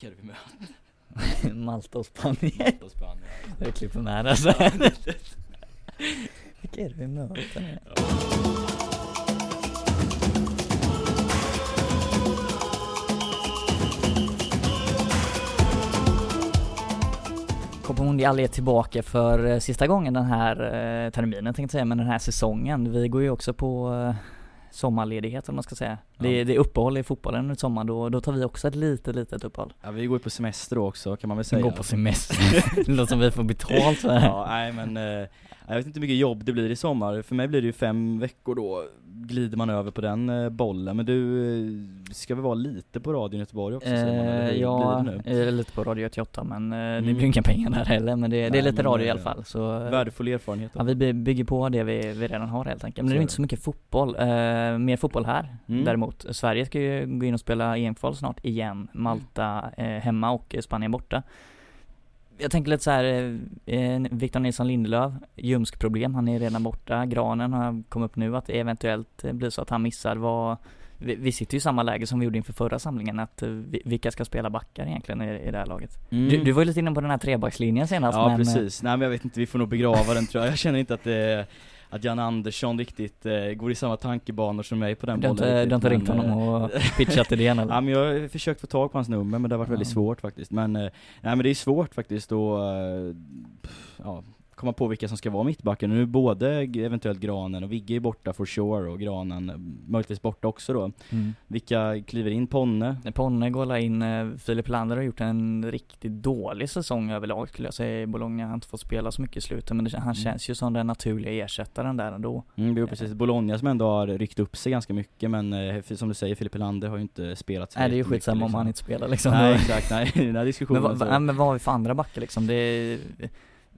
Det vi möter? Malta och Spanien. Malta och Spanien. Jag klipper med det så Vilka är det vi möter nu? Copa Mundial är tillbaka för eh, sista gången den här eh, terminen tänkte jag säga, men den här säsongen. Vi går ju också på eh, sommarledighet om man ska säga. Det, är, det är uppehåll i fotbollen under sommaren, då, då tar vi också ett litet, litet uppehåll. Ja vi går ju på semester då också kan man väl Vi säga. går på semester, det låter som vi får betalt för det. Ja, nej men eh, jag vet inte hur mycket jobb det blir i sommar. För mig blir det ju fem veckor då, glider man över på den eh, bollen. Men du eh, ska väl vara lite på radion i Göteborg också Simon, eller Eh, hur ja, blir det nu? jag är lite på Radio 88 men eh, det Mm. blir inga pengar där heller men det, det är lite men, radio i eh, alla fall så eh, Värdefull erfarenhet Ja vi by- bygger på det vi, vi redan har helt enkelt, men Så det är är inte det. så mycket fotboll, eh, mer fotboll här Mm. däremot. Sverige ska ju gå in och spela EM-kval snart igen, Malta eh, hemma och eh, Spanien borta. Jag tänker lite så här, eh, Victor Nilsson Lindelöf, ljumskproblem, han är redan borta, Granen har kommit upp nu att det eventuellt eh, blir så att han missar vad vi, vi sitter ju i samma läge som vi gjorde inför förra samlingen, att eh, vi, vilka ska spela backar egentligen i, i det här laget? Mm. Du, du var ju lite inne på den här trebackslinjen senast Ja men, precis, nej men jag vet inte, vi får nog begrava den tror jag. Jag känner inte att det att Jan Andersson riktigt eh, går i samma tankebanor som mig på den Du bollen inte, du har inte ringt honom eh, och pitchat idén eller? Ja men jag har försökt få tag på hans nummer men det har varit väldigt Ja. svårt faktiskt. Men, eh, nej men det är svårt faktiskt att eh, ja, komma på vilka som ska vara mittbacken. Nu är både eventuellt Granen och Vigge är borta for sure och Granen eh, möjligtvis borta också då. Mm. Vilka kliver in? Ponne? Ponne går in, eh, Filip Lander har gjort en riktigt dålig säsong överlag skulle jag säga i Bologna. Han har inte fått spela så mycket i slutet men det, han Mm. känns ju som den naturliga ersättaren där ändå. Mm, det är precis. Bologna som ändå har ryckt upp sig ganska mycket men eh, som du säger, Filip Helander har ju inte spelat så Nej det är ju skitsamma om liksom. han inte spelar liksom. Nej exakt, nej den här men, diskussionen vad, så. va, men vad har vi för andra backar liksom? Det är,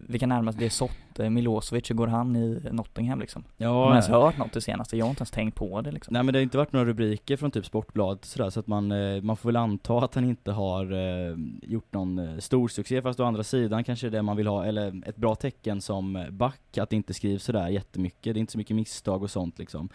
vi kan närma oss, det är Milosevic, hur går han i Nottingham liksom? Har man Ja, ens hört något det senaste? Jag har inte ens tänkt på det liksom. Nej men det har inte varit några rubriker från typ Sportbladet sådär så att man, eh, man får väl anta att han inte har eh, gjort någon eh, stor succé fast å andra sidan kanske det man vill ha, eller ett bra tecken som back att det inte skrivs sådär jättemycket, det är inte så mycket misstag och sånt liksom.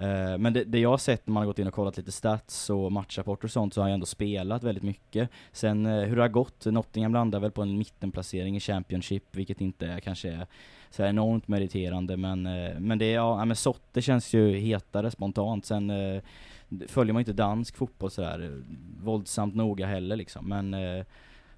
Eh, men det, det jag har sett när man har gått in och kollat lite stats och matchrapporter och sånt så har han ändå spelat väldigt mycket. Sen eh, hur det har gått, Nottingham landar väl på en mittenplacering i Championship vilket inte kanske är så här enormt meriterande men, eh, men det är, ja, men men Sotte känns ju hetare spontant. Sen eh, följer man inte dansk fotboll sådär eh, våldsamt noga heller liksom. Men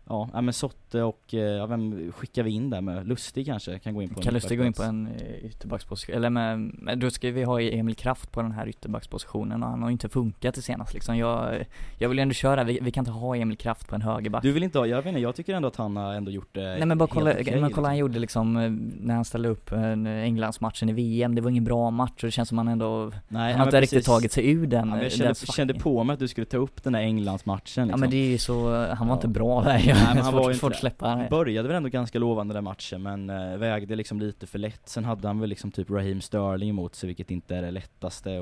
ja, ja men Sotte och, eh, ja, vem skickar vi in där med? Lustig kanske kan gå in på en Kan Lustig gå in på en eh, ytterbacksposition, eller med, men då ska vi ha Emil Kraft på den här ytterbackspositionen och han har ju inte funkat det senast liksom. Jag, jag vill ju ändå köra, vi, vi kan inte ha Emil Kraft på en högerback. Du vill inte ha, jag vet inte, jag tycker ändå att han har ändå gjort det Nej men bara kolla, okej, men kolla han liksom. gjorde liksom eh, när han ställde upp eh, Englandsmatchen i VM, det var ingen bra match och det känns som han ändå, Nej, han har inte riktigt tagit sig ur den, ja, men eh, jag den kände, svackan. kände på mig att du skulle ta upp den här Englandsmatchen liksom. Ja men det är ju så, han var Ja. inte bra där Nej, men han var ju svårt att släppa Han började väl ändå ganska lovande den matchen men eh, vägde liksom lite för lätt. Sen hade han väl liksom typ Raheem Sterling emot sig vilket inte är det lättaste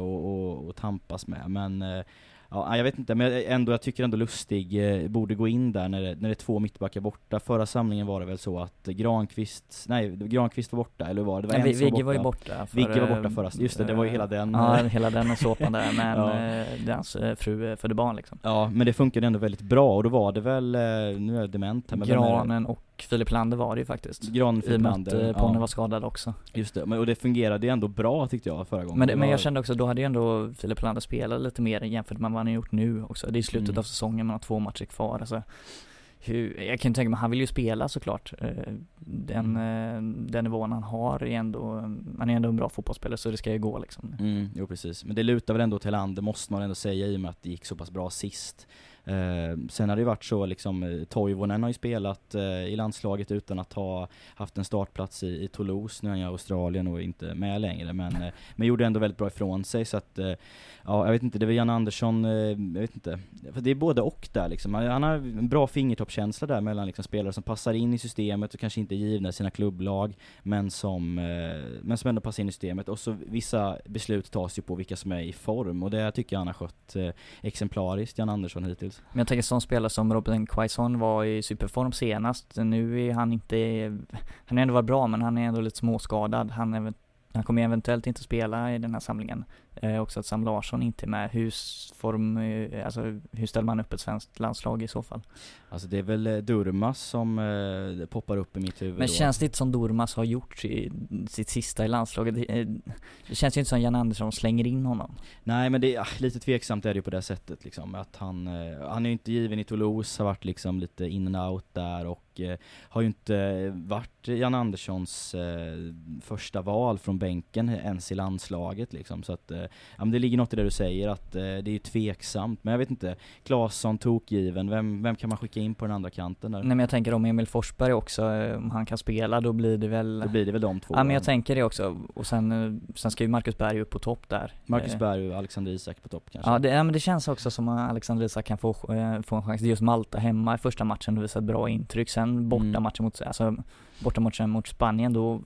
att tampas med. Men eh, ja, jag vet inte, men ändå, jag tycker ändå Lustig eh, borde gå in där när det, när det är två mittbackar borta. Förra samlingen var det väl så att Granqvist, nej Granqvist var borta, eller var det? Det var Vigge var ju borta. för, Vigge var eh, borta förra, just det, det var ju hela den. Ja, hela den såpan där, men Ja. eh, hans eh, fru eh, födde barn liksom. Ja, men det funkade ändå väldigt bra och då var det väl, eh, nu är jag dement här men? Granen och Filip Lander var det ju faktiskt. I och Filip med att Lander, Ponne ja. var skadad också. Just det, men, och det fungerade ju ändå bra tyckte jag förra gången. Men, det, men var- jag kände också, då hade ju ändå Filip Lander spelat lite mer jämfört med vad han har gjort nu också. Det är slutet Mm. av säsongen, man har två matcher kvar alltså. Hur, jag kan ju tänka mig, han vill ju spela såklart. Eh, Den, eh, den nivån han har är ändå, han är ändå en bra fotbollsspelare så det ska ju gå liksom. Mm, jo precis. Men det lutar väl ändå till Lander måste man ändå säga i och med att det gick så pass bra sist. Eh, sen har det ju varit så liksom, eh, Toivonen har ju spelat eh, i landslaget utan att ha haft en startplats i, i Toulouse, nu är han i Australien och inte med längre men, eh, men gjorde ändå väldigt bra ifrån sig så att, eh, ja jag vet inte, det var Jan Andersson, eh, jag vet inte, för det är både och där liksom. Han, han har en bra fingertoppskänsla där mellan liksom spelare som passar in i systemet och kanske inte är givna i sina klubblag men som, eh, men som ändå passar in i systemet och så vissa beslut tas ju på vilka som är i form och det tycker jag han har skött eh, exemplariskt, Jan Andersson hittills. Men jag tänker sån spelare som Robin Quaison var i superform senast. Nu är han inte, han har ändå varit bra men han är ändå lite småskadad. Han, är, han kommer eventuellt inte spela i den här samlingen. Eh, också att Sam Larsson inte är med. Hur, form, eh, alltså, hur ställer man upp ett svenskt landslag i så fall? Alltså det är väl eh, Durmas som eh, poppar upp i mitt huvud Men då. känns det inte som Durmas har gjort i, sitt sista i landslaget? Det, eh, det känns ju inte som Jan Andersson slänger in honom. Nej men det är ah, lite tveksamt är det ju på det sättet liksom, att han, eh, han är ju inte given i Toulouse, har varit liksom lite in and out där och eh, har ju inte varit Jan Anderssons eh, första val från bänken ens i landslaget liksom, så att, eh, ja det ligger något i det du säger att eh, det är ju tveksamt, men jag vet inte, Claesson tokgiven, vem, vem kan man skicka in på den andra kanten där? Nej men jag tänker om Emil Forsberg också, eh, om han kan spela då blir det väl Då blir det väl de två? Ja men jag tänker det också, och sen, sen ska ju Marcus Berg upp på topp där Marcus Berg och Alexander Isak på topp kanske? Ja, det, ja men det känns också som att Alexander Isak kan få, få en chans. Just Malta hemma i första matchen och visar ett bra intryck. Sen borta Mm. matchen mot, alltså borta matchen mot Spanien då,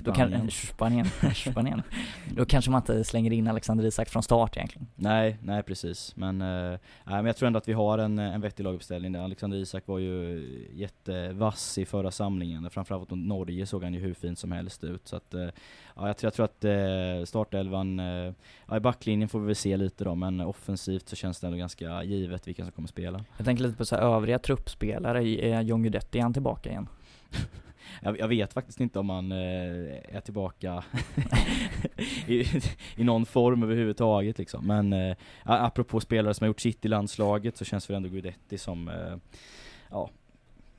då kan, Spanien. Spanien, Spanien. Då kanske man inte slänger in Alexander Isak från start egentligen. Nej, nej precis. Men, eh, men jag tror ändå att vi har en, en vettig laguppställning. Alexander Isak var ju jättevass i förra samlingen. Framförallt mot Norge såg han ju hur fin som helst ut. Så att, eh, ja, jag, tror, jag tror att eh, startelvan, eh, ja, i backlinjen får vi väl se lite då, men offensivt så känns det ändå ganska givet vilka som kommer spela. Jag tänker lite på så här övriga truppspelare, är John Guidetti, är han tillbaka igen? Jag, jag vet faktiskt inte om han eh, är tillbaka i, i någon form överhuvudtaget liksom. Men eh, apropå spelare som har gjort sitt i landslaget så känns väl ändå Guidetti som, eh, ja,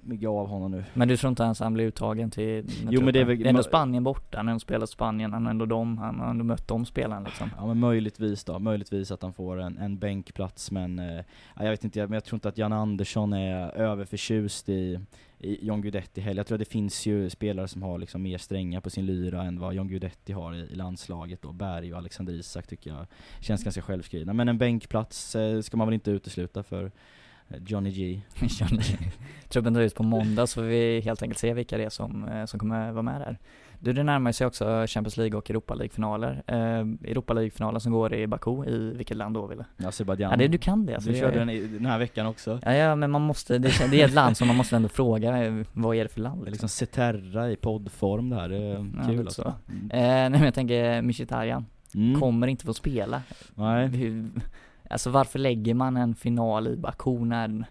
mycket av honom nu. Men du tror inte ens han blir uttagen till Jo, men det är väl- det är ändå Spanien borta, han har ändå spelat Spanien, han har ändå dem, han har ändå mött de spelarna liksom. Ja men möjligtvis då, möjligtvis att han får en, en bänkplats men eh, ja, jag vet inte, jag, men jag tror inte att Jan Andersson är överförtjust i John Guidetti heller. Jag tror att det finns ju spelare som har liksom mer strängar på sin lyra än vad John Guidetti har i, i landslaget då. Berg och Alexander Isak tycker jag känns ganska självskrivna. Men en bänkplats eh, ska man väl inte utesluta för eh, Johnny G. Truppen drar ut på måndag så får vi helt enkelt se vilka det är som, eh, som kommer vara med där. Du, det närmar sig också Champions League och Europa League-finaler. Eh, Europa League-finalen som går i Baku, i vilket land då Wille? Azerbajdzjan. Ja, det, du kan det alltså. du körde den i, den här veckan också. Ja, ja, men man måste, det, det är ett land som man måste ändå fråga, eh, vad är det för land Det är liksom? liksom Ceterra i poddform det här, det är Ja, kul alltså. så. Eh, nej men jag tänker Mkhitaryan, Mm. kommer inte få spela. Nej. Hur, alltså varför lägger man en final i Baku när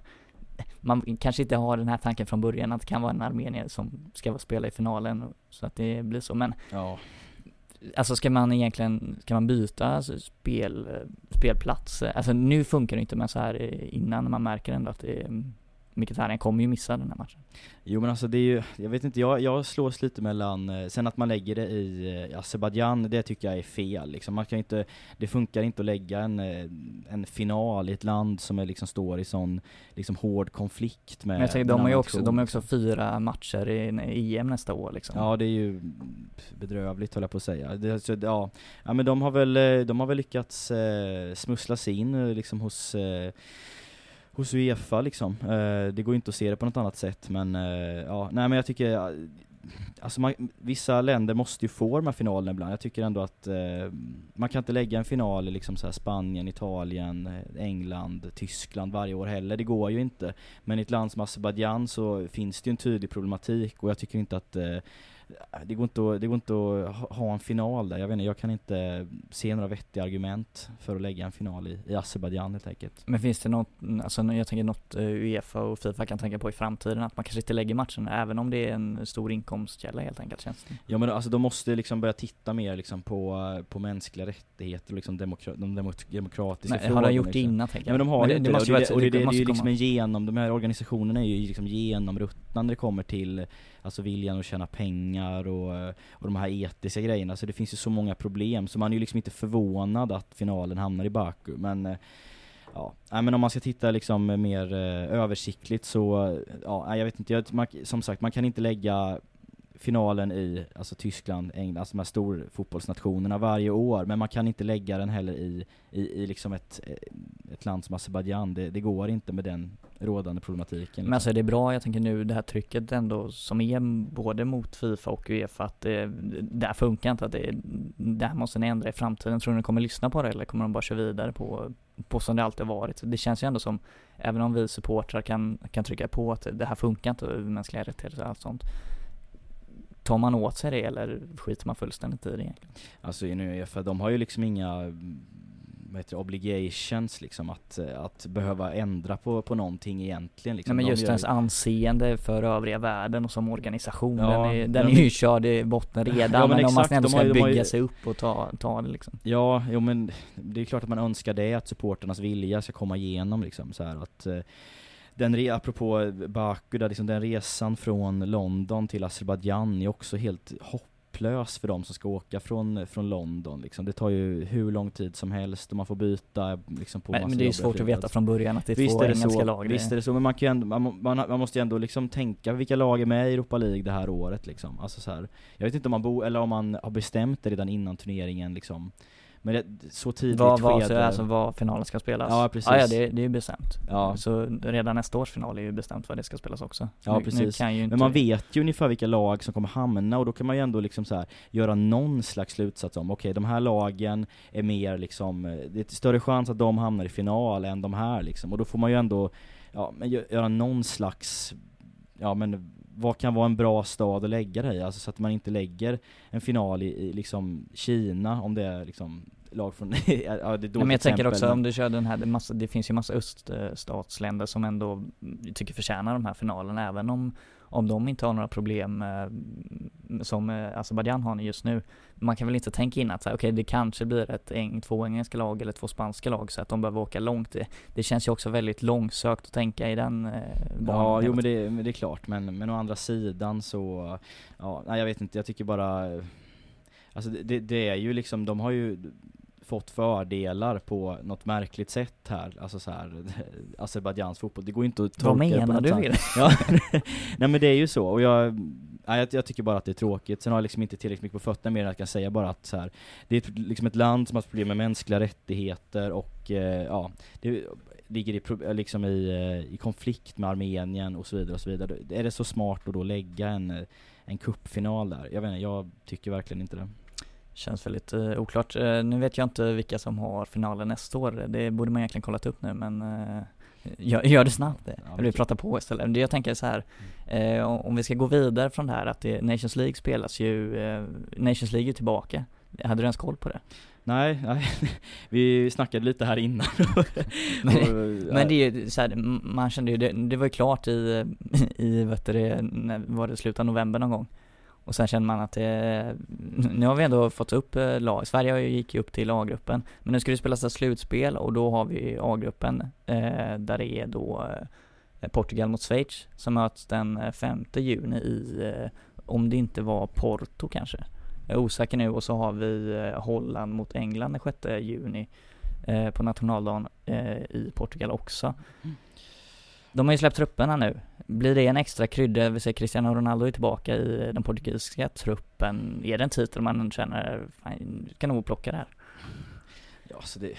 man kanske inte har den här tanken från början att det kan vara en armenier som ska vara spela i finalen så att det blir så. Men Ja. alltså ska man egentligen, ska man byta alltså, spel, spelplats? Alltså nu funkar det inte men så här eh, innan man märker ändå att det är Mkhitaryan kommer ju missa den här matchen. Jo men alltså det är ju, jag vet inte, jag, jag slås lite mellan, eh, sen att man lägger det i eh, Azerbajdzjan, det tycker jag är fel liksom. Man kan inte, det funkar inte att lägga en, eh, en final i ett land som är liksom står i sån, liksom hård konflikt med Men jag tänker, de har ju också, de har också fyra matcher i EM nästa år liksom. Ja det är ju bedrövligt höll jag på att säga. Det, så, ja. ja men de har väl, de har väl lyckats eh, smussla sig in liksom hos eh, hos Uefa liksom. Eh, det går ju inte att se det på något annat sätt men eh, ja, nej men jag tycker Alltså man, vissa länder måste ju få de här finalerna ibland. Jag tycker ändå att eh, man kan inte lägga en final i liksom så här Spanien, Italien, eh, England, Tyskland varje år heller. Det går ju inte. Men i ett land som Azerbajdzjan så finns det ju en tydlig problematik och jag tycker inte att eh, det går inte att, det går inte att ha- en final där. Jag vet inte, jag kan inte se några vettiga argument för att lägga en final i, i Azerbajdzjan helt enkelt. Men finns det något, alltså jag tänker något eh, Uefa och Fifa kan tänka på i framtiden, att man kanske inte lägger matchen även om det är en stor inkomstkälla helt enkelt känns det. Ja men alltså de måste liksom börja titta mer liksom på, på mänskliga rättigheter och liksom demokra de demok demokratiska Men, har de gjort det liksom. innan tänker Ja men de har det, ju inte det, måste och det, och det, det, det är ju komma. liksom en genom, de här organisationerna är ju liksom genomruttna när det kommer till Alltså viljan att tjäna pengar och, eh, och de här etiska grejerna, så det finns ju så många problem. Så man är ju liksom inte förvånad att finalen hamnar i Baku. Men eh, Ja, men om man ska titta liksom mer eh, översiktligt så, ja, jag vet inte, jag, man, som sagt man kan inte lägga finalen i alltså Tyskland, England, alltså de här stor fotbollsnationerna varje år, men man kan inte lägga den heller i, i, i liksom ett, ett land som Azerbajdzjan, det, det går inte med den rådande problematiken. liksom. Men alltså det är bra, jag tänker nu det här trycket ändå som är både mot Fifa och Uefa att det, det här funkar inte, att det, det här måste ni ändra i framtiden. Tror ni de kommer lyssna på det eller kommer de bara köra vidare på, på som det alltid varit? Det känns ju ändå som, även om vi supportrar kan, kan trycka på att det här funkar inte, mänskliga rättigheter och allt sånt. tar man åt sig det eller skiter man fullständigt i det egentligen? Alltså nu Uefa, de har ju liksom inga vad heter det, obligations liksom att, att behöva ändra på, på någonting egentligen liksom. Nej men just ens anseende för övriga världen och som organisation, Ja, den är, den de- är ju körd i botten redan Ja, men men, om man ändå har ska ju- har bygga ju- sig upp och ta, ta det liksom. Ja, jo men det är klart att man önskar det, att supporternas vilja ska komma igenom liksom så här att eh, den re, apropå Baku där, liksom den resan från London till Azerbajdzjan är också helt hopplös för de som ska åka från, från London liksom. Det tar ju hur lång tid som helst och man får byta liksom på Men, men det är ju svårt att veta från början att det är Visst två är det engelska så, lag. visst är det så, men man kan ändå, man, man, man måste ju ändå liksom tänka vilka lag är med i Europa League det här året liksom. Alltså så här, jag vet inte om man bo, eller om man har bestämt det redan innan turneringen liksom. Men det, så tidigt vad, vad, skede. alltså vad finalen ska spelas? Ja, precis. Ah, ja, det, det är ju bestämt. Ja. Så redan nästa års final är ju bestämt vad det ska spelas också. Ja, nu, precis. Nu inte... Men man vet ju ungefär vilka lag som kommer hamna och då kan man ju ändå liksom så här göra någon slags slutsats om, okej de här lagen är mer liksom, eh, det är större chans att de hamnar i final än de här liksom. Och då får man ju ändå, ja men göra någon slags, ja men vad kan vara en bra stad att lägga det i? Alltså så att man inte lägger en final i, i liksom Kina om det är liksom lag från, ja det är men jag tänker också om du kör den här, det, massa, det finns ju massa öststatsländer som ändå mm, tycker förtjänar de här finalerna även om, om de inte har några problem eh, som eh, Azerbajdzjan har just nu. Man kan väl inte tänka in att okej det kanske blir ett två engelska lag eller två spanska lag så att de behöver åka långt. Det, det känns ju också väldigt långsökt att tänka i den eh, banan. Ja, jo men det, men det är klart, men, men å andra sidan så, ja, nej jag vet inte, jag tycker bara, alltså det, det är ju liksom, de har ju fått fördelar på något märkligt sätt här, alltså så här Azerbajdzjans fotboll, det går inte att Vad tolka på menar du med det? Ja, nej men det är ju så, och jag, nej, jag, jag tycker bara att det är tråkigt, sen har jag liksom inte tillräckligt mycket på fötterna mer än att jag kan säga bara att så här, det är ett, liksom ett land som har problem med mänskliga rättigheter och eh, ja, det ligger i, liksom i, eh, i konflikt med Armenien och så vidare och så vidare. Är det så smart att då lägga en, eh, en cupfinal där? Jag vet inte, jag tycker verkligen inte det. Känns väldigt eh, oklart. Eh, nu vet jag inte vilka som har finalen nästa år. Det borde man egentligen kollat upp nu men eh, gör, gör det snabbt. Ja, Jag vill prata på istället. Det Jag tänker så här, eh, om vi ska gå vidare från det här att det, Nations League spelas ju, eh, Nations League är tillbaka. Hade du ens koll på det? Nej, nej, vi snackade lite här innan. Men- Och, Men det är ju så här, man kände ju, det, det var ju klart i, i du det, när var det slutet av november någon gång. Och sen känner man att det, nu har vi ändå fått upp eh, lag, Sverige gick ju upp till A-gruppen. Men nu ska det spelas ett slutspel och då har vi A-gruppen eh, där det är då eh, Portugal mot Schweiz som möts den eh, 5 juni i, om det inte var Porto kanske. Jag är osäker nu och så har vi Holland mot England den 6 juni på nationaldagen i Portugal också. De har ju släppt trupperna nu. Blir det en extra krydda? Vi ser Cristiano Ronaldo är tillbaka i den portugisiska truppen. Är det en titel man känner, fan, kan nog plocka det här? Ja, så det,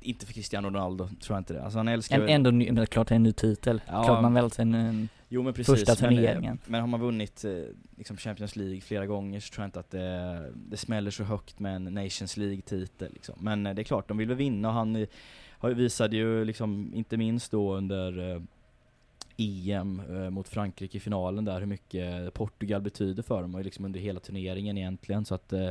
inte- för Cristiano Ronaldo, tror jag inte det. Alltså han älskar En, väl- ändå, ny- men klart det är en ny titel. Ja. Klart man väl en, en Jo men precis, första men, eh, turneringen. men har man vunnit eh, liksom Champions League flera gånger så tror jag inte att det, det smäller så högt med en Nations League-titel liksom. Men eh, det är klart, de vill väl vinna och han eh, visade ju liksom, inte minst då under eh, EM eh, mot Frankrike i finalen där hur mycket Portugal betyder för dem och liksom under hela turneringen egentligen så att eh,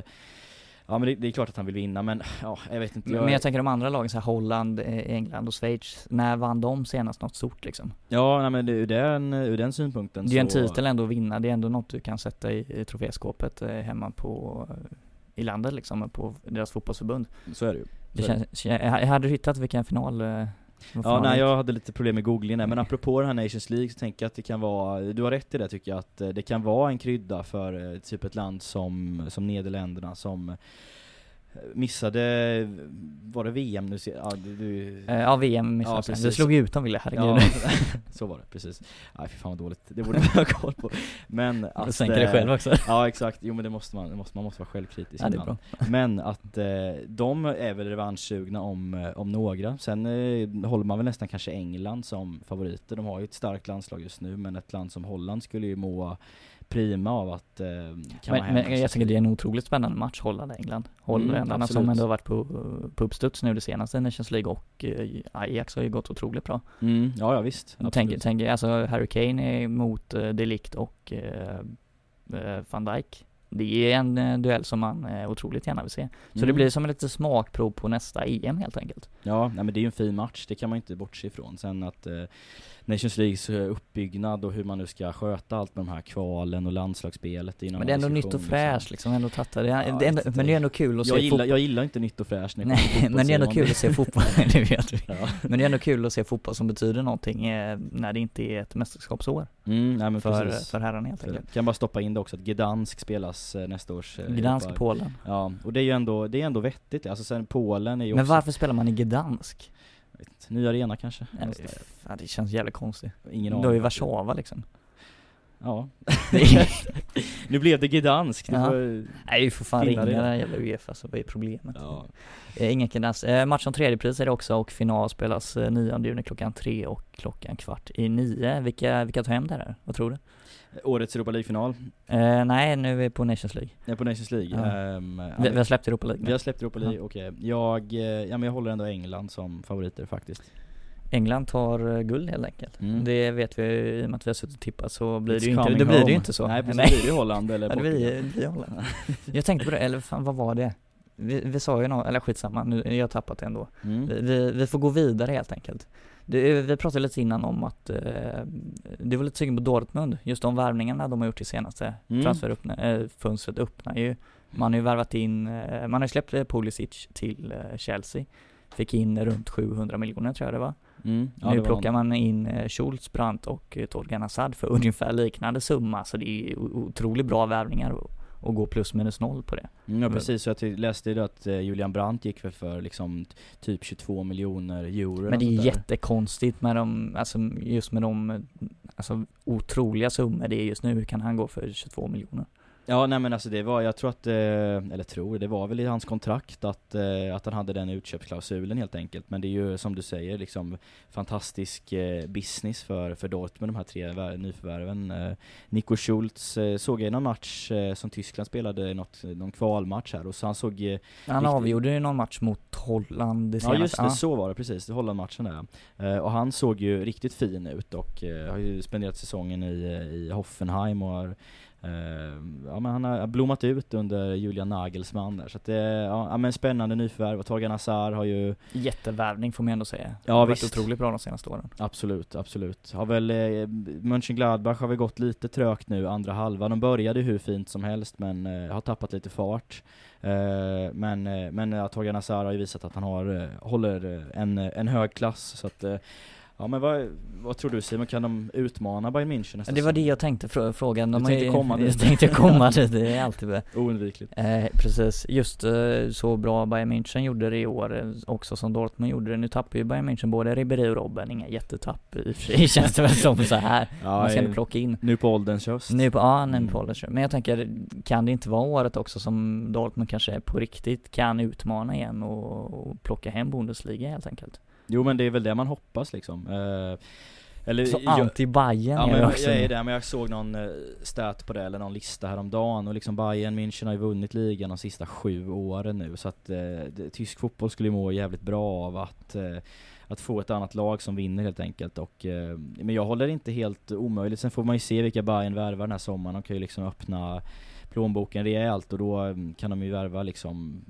Ja men det, det är klart att han vill vinna men ja, jag vet inte. Men men jag tänker de andra lagen, så här Holland, eh, England och Schweiz. När vann de senast något stort liksom? Ja, nej, men det, ur, den, ur den synpunkten Det är ju en så- titel ändå att vinna. Det är ändå något du kan sätta i, i troféskåpet hemma på i landet liksom, på deras fotbollsförbund. Så är det ju. Det Så känns, kä- hade du hittat vilken final? Ja, nej jag hade lite problem med googlingen där, men apropå den här Nations League så tänker jag att det kan vara, du har rätt i det tycker jag, att eh, det kan vara en krydda för eh, typ ett land som, som Nederländerna som missade, var det VM nu? Ja, du, du, Eh, Ja, VM missade Ja. Du slog ju ut dem Wille, herregud. ja, så var det, precis. Nej fy fan vad dåligt, det borde man ha koll på. Men Du att... sänker dig eh, själv också. Ja exakt, jo men det måste man, det måste, man måste vara självkritisk Ja, det är bra. Men att eh, de är väl revanschsugna om, eh, om några. Sen eh, håller man väl nästan kanske England som favoriter. De har ju ett starkt landslag just nu, men ett land som Holland skulle ju må prima av att eh, kamma Men, men jag tycker det är en otroligt spännande match, Holland-England. Holländarna som Mm, absolut. ändå har varit på, på uppstuds nu det senaste i Nations League och eh, Ajax har ju gått otroligt bra. Mm, ja, ja visst. Tänk, tänk, alltså Harry Kane är mot uh, Delict och eh, eh, van Dijk. Det är en eh, duell som man eh, otroligt gärna vill se. Så Mm. det blir som ett litet smakprov på nästa EM helt enkelt. Ja, nej men det är ju en fin match, det kan man inte bortse ifrån. Sen att eh, Nations Leagues eh, uppbyggnad och hur man nu ska sköta allt med de här kvalen och landslagsspelet en Men det är ändå nytt och diskussion, fräscht liksom, ändå tatta. Det är, Ja, det är jag ändå, men det är ändå kul att se Jag gillar, fotboll. jag gillar inte nytt och fräscht när det Nej, men det är ändå kul att se fotboll, det vet vi. Ja. Men det är ändå kul att se fotboll som betyder någonting eh, när det inte är ett mästerskapsår Mm, nej men för, precis. för herrarna helt enkelt. kan bara stoppa in det också att Gdansk spelas eh, nästa års Gdansk, Europa. Polen. Ja, och det är ju ändå, det är ändå vettigt. Alltså sen Polen är ju Men också, varför spelar man i Gdansk? Vet ny arena kanske? Det, ja, det känns jävligt konstigt. Ingen Du aning. har ju Warszawa liksom. Ja. nu blev det Gdansk, Ja. Nej vi får fan ringa den jävla Uefa så vad är problemet? ja. Eh, ingen Gdansk. Eh, match om tredje pris är det också och final spelas eh, 9 juni klockan tre och klockan kvart i nio. Vilka, vilka tar hem det där? Vad tror du? Årets Europa League-final, Eh, nej, nu är vi på Nations League. är på Nations League. Ja. Ja, Vi, vi har släppt Europa League vi nu. har släppt Europa League, okej. Jag, eh, ja men jag håller ändå England som favoriter faktiskt. England tar eh, guld helt enkelt. Mm. Det vet vi i och med att vi har suttit och tippat så blir It's det ju inte, då blir det ju inte så. Nej precis, det blir det Holland eller Ja, det Portugal. blir, det blir Holland. Jag tänkte på det, eller fan vad var det? Vi, vi sa ju något, eller skitsamma, nu, jag har tappat det ändå. Mm. Vi, vi, vi får gå vidare helt enkelt. Det, vi pratade lite innan om att eh, det var lite sugen på Dortmund, just de värvningarna de har gjort i senaste Mm. transferfönstret öppnar ju. Man har ju värvat in, eh, man har släppt eh, Pulisic till eh, Chelsea. Fick in runt 700 miljoner tror jag det var. Mm. Ja, nu plockar man in eh, Schultz, Brandt och eh, Torgan Hazard för ungefär liknande summa, så det är otroligt bra värvningar och, gå plus minus noll på det. Mm, ja precis, så jag läste ju att eh, Julian Brandt gick väl för liksom typ 22 miljoner euro Men det är jättekonstigt med de, alltså just med de, alltså otroliga summor det är just nu, hur kan han gå för 22 miljoner? Ja nej men alltså det var, jag tror att, eh, eller tror, det var väl i hans kontrakt att, eh, att han hade den utköpsklausulen helt enkelt. Men det är ju som du säger liksom fantastisk eh, business för, för Dortmund, de här tre vär- nyförvärven. Nico Schultz såg jag i någon match som Tyskland spelade, något, någon kvalmatch här och så han såg Han Riktigt- avgjorde ju någon match mot Holland det Ja senaste. just det, så var det precis, det Holland-matchen där Och han såg ju riktigt fin ut och har ju spenderat säsongen i, i Hoffenheim och har Ja men han har blommat ut under Julian Nagelsmann där så att det, ja ja, men spännande nyförvärv och Torgan Hazard har ju Jättevärvning får man ändå säga. Ja, har varit visst. otroligt bra de senaste åren. Absolut, absolut. Har väl, eh, Mönchengladbach har väl gått lite trögt nu andra halvan. De började hur fint som helst men eh, har tappat lite fart. Eh, men eh, men eh, Torgan Hazard har ju visat att han har, eh, håller eh, en, eh, en hög klass så att eh, Ja men vad, vad tror du Simon, kan de utmana Bayern München nästa Det var det jag tänkte frå- fråga. De Du tänkte ju- komma dit. Jag tänkte komma dit, det är alltid bra. Oundvikligt. Eh, precis, just eh, så bra Bayern München gjorde det i år eh, också som Dortmund gjorde det. Nu tappar ju Bayern München både Ribéry och Robben, inga jättetapp i och för sig känns det väl som så här. Man ska ändå plocka in. Nu på ålderns höst. Nu på, ja, nu Mm. på ålderns Men jag tänker, kan det inte vara året också som Dortmund kanske på riktigt kan utmana igen och, och plocka hem Bundesliga helt enkelt? Jo men det är väl det man hoppas liksom. Eh, eller, Så jag- anti-Bayern Ja men jag jag, är det, men jag såg någon eh, stat på det, eller någon lista häromdagen och liksom Bayern München har ju vunnit ligan de sista sju åren nu så att eh, det, tysk fotboll skulle må jävligt bra av att eh, att få ett annat lag som vinner helt enkelt och eh, Men jag håller det inte helt omöjligt, sen får man ju se vilka Bayern värvar den här sommaren, de kan ju liksom öppna plånboken rejält och då eh, kan de ju värva liksom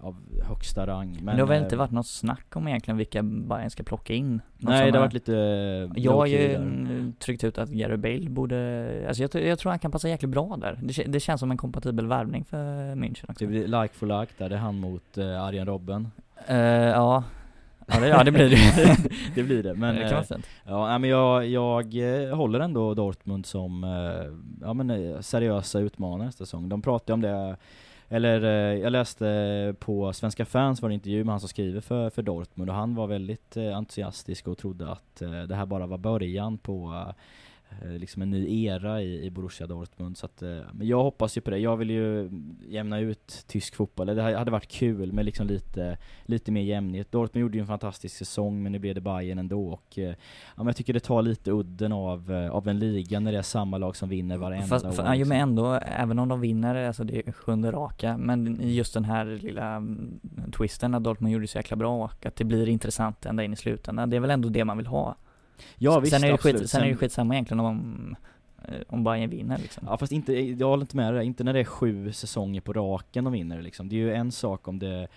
av högsta rang Men det har väl eh, inte varit något snack om egentligen vilka Bayern ska plocka in? Nej det har varit lite eh, Jag har ju mm, tryckt ut att Gary Bale borde, alltså jag, tror- jag tror han kan passa jäkligt bra där. Det, det känns som en kompatibel värvning för München också. Det blir like for like där, det är han mot uh, Arjen Robben Eh, ja. Ja det, ja det blir det Det blir det, men det kan eh, vara fint. Ja, nej, men jag, jag eh, håller ändå Dortmund som eh, ja, men, eh, seriösa utmanare nästa säsong. De pratar ju om det, eller eh, jag läste på Svenska fans var det en intervju med han som skriver för, för Dortmund och han var väldigt eh, entusiastisk och trodde att eh, det här bara var början på eh, liksom en ny era i, i Borussia Dortmund så att, eh, men jag hoppas ju på det. Jag vill ju jämna ut tysk fotboll. Det hade varit kul med liksom lite, lite mer jämnhet. Dortmund gjorde ju en fantastisk säsong men nu blev det Bayern ändå och eh, Ja men jag tycker det tar lite udden av, eh, av en liga när det är samma lag som vinner varenda Fast, år. fa- ja, liksom. men ändå, även om de vinner, alltså det är sjunde raka, men just den här lilla mm, twisten att Dortmund gjorde så jäkla bra och att det blir intressant ända in i slutändan, det är väl ändå det man vill ha. Ja visst, sen, är det absolut. skit, sen är det skitsamma egentligen om om Bayern vinner liksom. Ja fast inte, jag håller inte med dig inte när det är sju säsonger på raken de vinner liksom. Det är ju en sak om det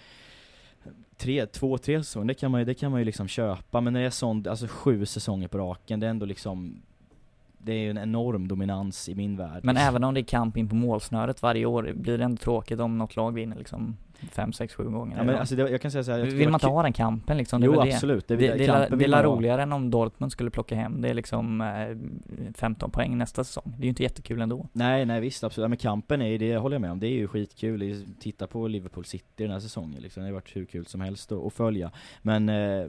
tre, två, tre säsonger, det kan man ju, det kan man ju liksom köpa, men när det är sånt, alltså sju säsonger på raken, det är ändå liksom det är ju en enorm dominans i min värld. Men även om det är kamp in på målsnöret varje år, blir det ändå tråkigt om något lag vinner liksom fem, sex, sju gånger? Ja, men alltså det, jag kan säga så här, Vill man inte ha den kampen liksom? Det Jo det. absolut, det, Det, det, är det är roligare än om Dortmund skulle plocka hem det är liksom eh, 15 poäng nästa säsong. Det är ju inte jättekul ändå. Nej, nej visst absolut, ja, men kampen är det håller jag med om, det är ju skitkul, titta på Liverpool City den här säsongen liksom, det har varit hur kul som helst att följa. Men eh,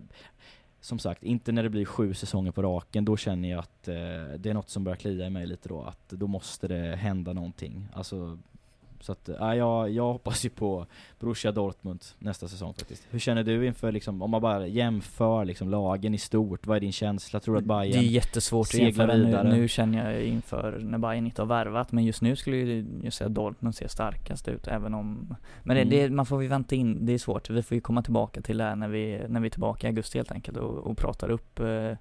som sagt, inte när det blir sju säsonger på raken, då känner jag att eh, det är något som börjar klia i mig lite då, att då måste det hända någonting. Alltså, så att, ja, jag, jag hoppas ju på Borussia Dortmund nästa säsong faktiskt. Hur känner du inför liksom, om man bara jämför liksom lagen i stort, vad är din känsla? Tror du att Bayern Det är jättesvårt att jämföra nu, vidare? nu känner jag inför när Bayern inte har värvat, men just nu skulle jag säga att Dortmund ser starkast ut även om Men det, Mm. det, man får ju vänta in, det är svårt. Vi får ju komma tillbaka till det här när vi, när vi är tillbaka i augusti helt enkelt och, och pratar upp eh,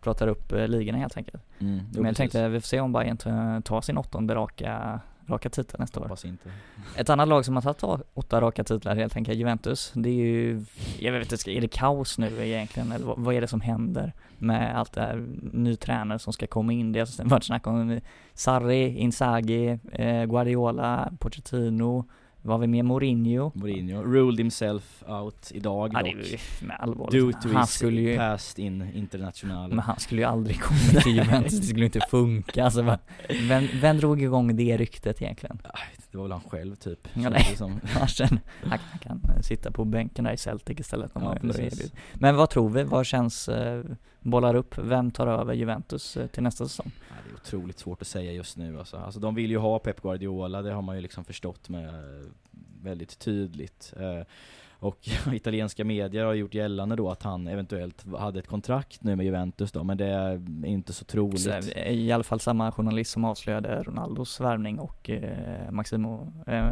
Pratar upp eh, ligorna helt enkelt. Mm, Men jag precis. tänkte, vi får se om Bayern tar sin åttonde raka, raka titel nästa år. Hoppas inte. Ett annat lag som har tagit åtta raka titlar helt enkelt, Juventus. Det är ju, jag vet inte, är det kaos nu egentligen? Eller vad, är det som händer med allt det här, ny tränare som ska komma in? Det har varit snack om Sarri, Inzaghi, eh, Guardiola, Pochettino, vad har vi mer? Mourinho? Mourinho ruled himself out idag Ja, det dock. ju med allvarligt. Due to Han his skulle ju, past in international. men han skulle ju aldrig komma till Juventus, det skulle inte funka alltså, vem, vem drog igång det ryktet egentligen? Det var väl han själv typ. Ja, nej. som. Han, känner, han, kan sitta på bänken där i Celtic istället om Ja, erbjuder. Men vad tror vi? Vad känns, eh, bollar upp, vem tar över Juventus eh, till nästa säsong? Ja, det är otroligt svårt att säga just nu alltså. alltså. De vill ju ha Pep Guardiola, det har man ju liksom förstått med eh, väldigt tydligt. Eh, och italienska medier har gjort gällande då att han eventuellt hade ett kontrakt nu med Juventus då, men det är inte så troligt. Så, eh, I alla fall samma journalist som avslöjade Ronaldos värvning och eh, Maximo eh,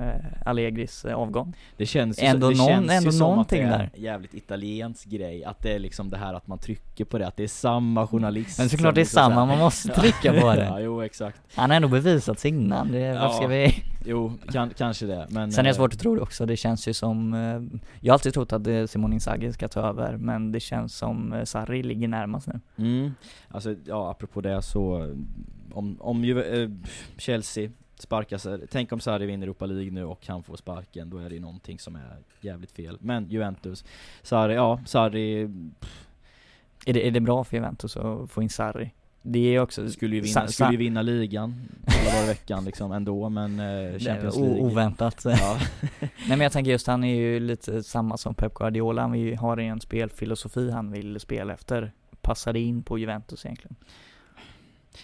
Allegris eh, avgång. Det känns ju, Ändå så, det någon- känns ändå ju som att det är en jävligt italiensk grej, att det är liksom det här att man trycker på det, att det är samma journalist Men såklart det är liksom samma, man måste trycka på ja, det. jo exakt. Han har ändå bevisat sig innan, det, varför ska Ja. vi? Jo, kan, kanske det, men Sen är det eh, svårt att tro det också, det känns ju som, eh, jag har alltid trott att eh, Simone Inzaghi ska ta över, men det känns som Sarri ligger närmast nu. Mm, alltså ja, apropå det så, om, om ju, eh, Chelsea sparkas, tänk om Sarri vinner Europa League nu och han får sparken, då är det ju någonting som är jävligt fel. Men Juventus, Sarri, ja, Sarri Är det, är det bra för Juventus att få in Sarri? Det är också, skulle ju vinna, skulle ju vinna ligan alla dagar i veckan liksom ändå, men eh, det är Champions League oväntat. Ja, Nej men jag tänker just, han är ju lite samma som Pep Guardiola, han har en spelfilosofi han vill spela efter. Passar det in på Juventus egentligen?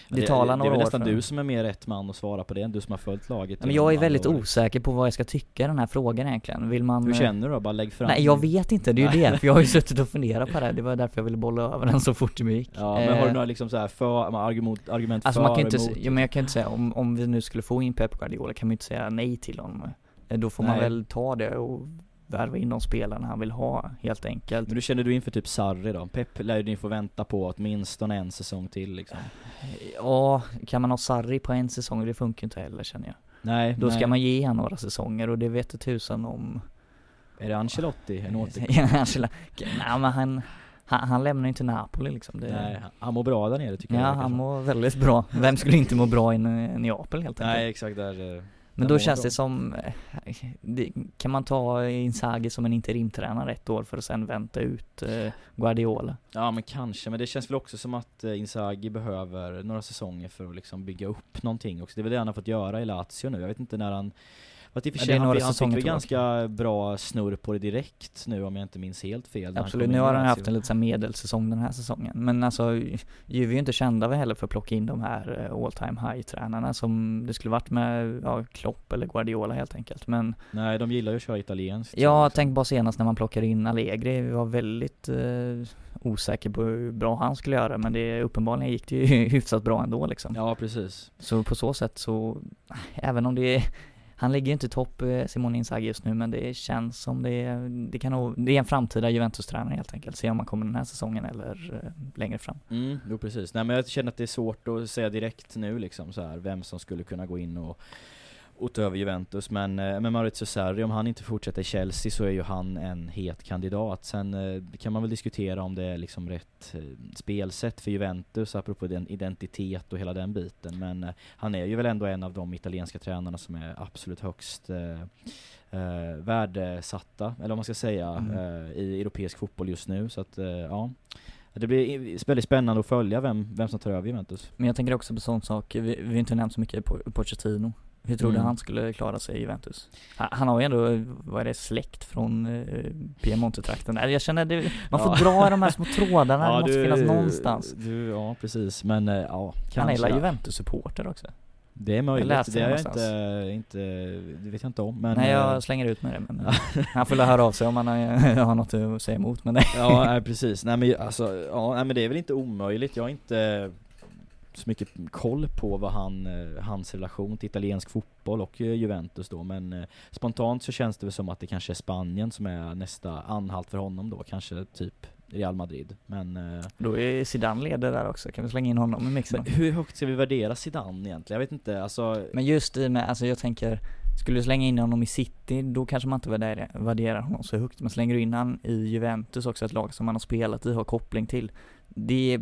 Det, det är några väl år nästan för du som är mer rätt man att svara på det, du som har följt laget men jag är väldigt år. osäker på vad jag ska tycka i den här frågan egentligen. Vill man... Hur eh, känner du då? Bara lägg fram Nej jag vet inte, det är ju det. För jag har ju suttit och funderat på det här. Det var därför jag ville bolla över den så fort det gick. Ja, men har du Eh, några liksom så här för, argument, argument Alltså för man kan inte, emot? ja, men jag kan inte säga, om, om vi nu skulle få in Pep Guardiola kan man ju inte säga nej till honom. Eh, Då får man Nej. väl ta det och värva in de spelarna han vill ha, helt enkelt. Men hur känner du inför typ Sarri då? Pep lär ju ni få vänta på åtminstone en säsong till liksom Ja, kan man ha Sarri på en säsong? Det funkar inte heller känner jag. Nej, Då nej. ska man ge han några säsonger och det vet tusan om. Är det Ancelotti? En återkomst? Ja, Nej men han, han, han lämnar ju inte Napoli liksom. Det, Nej, han mår bra där nere tycker jag Ja, det verkar han mår väldigt bra. Vem skulle inte må bra i Ne- Neapel helt enkelt? Nej exakt där eh, Men då känns det som, eh, kan man ta Inzaghi som en interimtränare ett år för att sen vänta ut eh, Guardiola? Ja men kanske, men det känns väl också som att eh, Inzaghi behöver några säsonger för att liksom bygga upp någonting också. Det är väl det han har fått göra i Lazio nu, jag vet inte när han Fast i och för Ja, det sig, är han, några han fick väl ganska bra snurr på det direkt nu om jag inte minns helt fel Absolut, nu har han haft en lite medelsäsong den här säsongen. Men alltså, Juve är ju inte kända heller för att plocka in de här eh, all time high-tränarna som det skulle varit med, ja, Klopp eller Guardiola helt enkelt. Men Nej, de gillar ju att köra italienskt liksom. tänk bara senast när man plockade in Allegri, vi var väldigt eh, osäker på hur bra han skulle göra, men det uppenbarligen gick det ju hyfsat bra ändå liksom. Ja precis Så på så sätt så, även om det är, han ligger ju inte i topp, eh, Simon Simone Inzaghi just nu, men det känns som det är, det kan nog, det är en framtida Juventus-tränare helt enkelt. Se om han kommer den här säsongen eller eh, längre fram. Mm, jo precis. Nej men jag känner att det är svårt att säga direkt nu liksom så här, vem som skulle kunna gå in och och ta över Juventus, men eh, med Maurizio Sarri, om han inte fortsätter i Chelsea så är ju han en het kandidat. Sen eh, kan man väl diskutera om det är liksom rätt eh, spelsätt för Juventus, apropå den identitet och hela den biten. Men han är ju väl ändå en av de italienska tränarna som är absolut högst eh, värdesatta, eller vad man ska säga, Mm. eh, i europeisk fotboll just nu. Så att, eh, ja. Det blir väldigt spännande att följa vem, vem som tar över Juventus. Men jag tänker också på sån sak, vi, vi har inte nämnt så mycket på Pochettino. Hur tror du Mm. han skulle klara sig i Juventus? Han, han har ju ändå, vad är det, släkt från eh, Piemonte-trakten. Jag känner det, man får Ja. dra i de här små trådarna, det måste finnas någonstans. Du, ja, precis. Men eh, ja, kanske. Han är hela Juventus-supporter också. Det är möjligt. läste Det, är jag inte, inte, det vet jag inte om. Men, Nej eh, jag slänger ut med det men han får väl höra av sig om han har, har något att säga emot men det. Ja, nej, precis. Nej men alltså, ja, nej, men det är väl inte omöjligt. Jag har inte så mycket koll på vad han, eh, hans relation till italiensk fotboll och eh, Juventus då, men eh, spontant så känns det väl som att det kanske är Spanien som är nästa anhalt för honom då, kanske typ Real Madrid. Men, Då är Zidane leder där också, kan vi slänga in honom i mixen? men hur högt ska vi värdera Zidane egentligen? Jag vet inte, alltså Men just i med, alltså jag tänker, skulle du slänga in honom i City, då kanske man inte värderar, värderar honom så högt. Men slänger du in han i Juventus också, ett lag som han har spelat i, har koppling till. Det